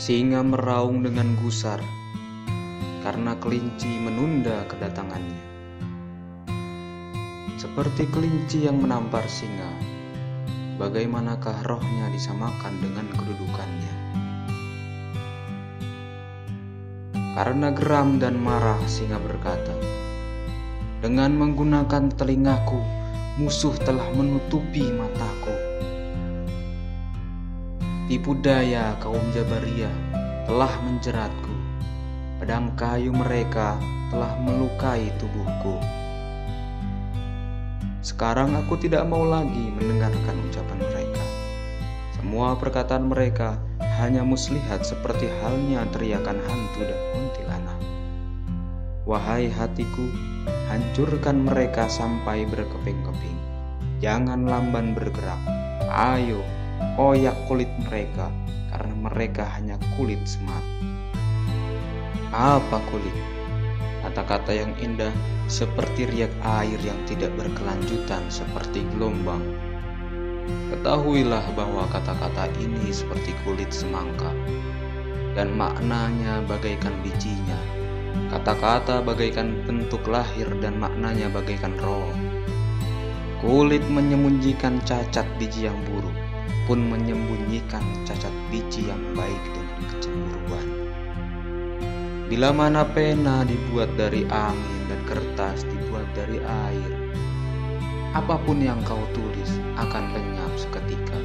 Singa meraung dengan gusar karena kelinci menunda kedatangannya. Seperti kelinci yang menampar singa, bagaimanakah rohnya disamakan dengan kedudukannya? Karena geram dan marah singa berkata, Dengan menggunakan telingaku, musuh telah menutupi mataku. Tipu daya kaum Jabariyah telah menjeratku. Pedang kayu mereka telah melukai tubuhku. Sekarang aku tidak mau lagi mendengarkan ucapan mereka. Semua perkataan mereka hanya muslihat seperti halnya teriakan hantu dan kuntilanak. Wahai hatiku, hancurkan mereka sampai berkeping-keping. Jangan lamban bergerak. Ayo, koyak kulit mereka karena mereka hanya kulit semata. Apa kulit? Kata-kata yang indah seperti riak air yang tidak berkelanjutan seperti gelombang. Ketahuilah bahwa kata-kata ini seperti kulit semangka dan maknanya bagaikan bijinya. Kata-kata bagaikan bentuk lahir dan maknanya bagaikan roh. Kulit menyembunyikan cacat biji yang buruk pun menyembunyikan cacat biji yang baik dengan kecemburuan. Bila mana pena dibuat dari angin dan kertas dibuat dari air, apa pun yang kau tulis akan lenyap seketika.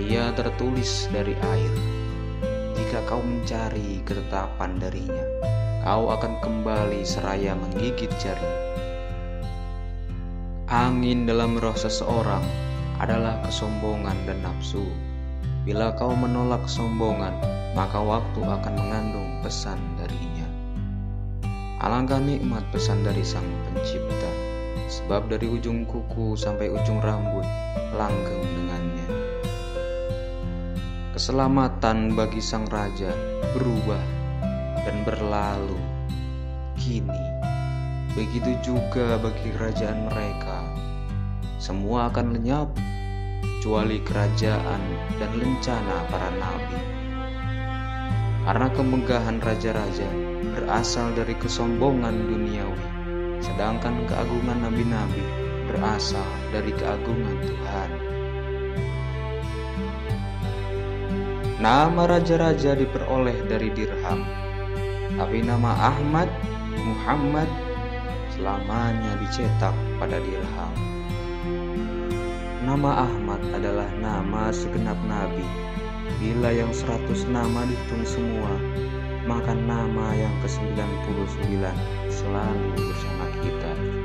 Ia tertulis dari air. Jika kau mencari ketetapan darinya, kau akan kembali seraya menggigit jari. Angin dalam roh seseorang adalah kesombongan dan nafsu. Bila kau menolak kesombongan, maka waktu akan mengandung pesan darinya. Alangkah nikmat pesan dari Sang Pencipta, sebab dari ujung kuku sampai ujung rambut langgeng dengannya. Keselamatan bagi sang raja berubah dan berlalu. Kini, begitu juga bagi kerajaan mereka. Semua akan lenyap kecuali kerajaan dan lencana para nabi. Karena kemegahan raja-raja berasal dari kesombongan duniawi, sedangkan keagungan nabi-nabi berasal dari keagungan Tuhan. Nama raja-raja diperoleh dari dirham, tapi nama Ahmad, Muhammad selamanya dicetak pada dirham. Nama Ahmad adalah nama segenap nabi. Bila yang seratus nama dihitung semua, maka nama yang ke-99 selalu bersama kita.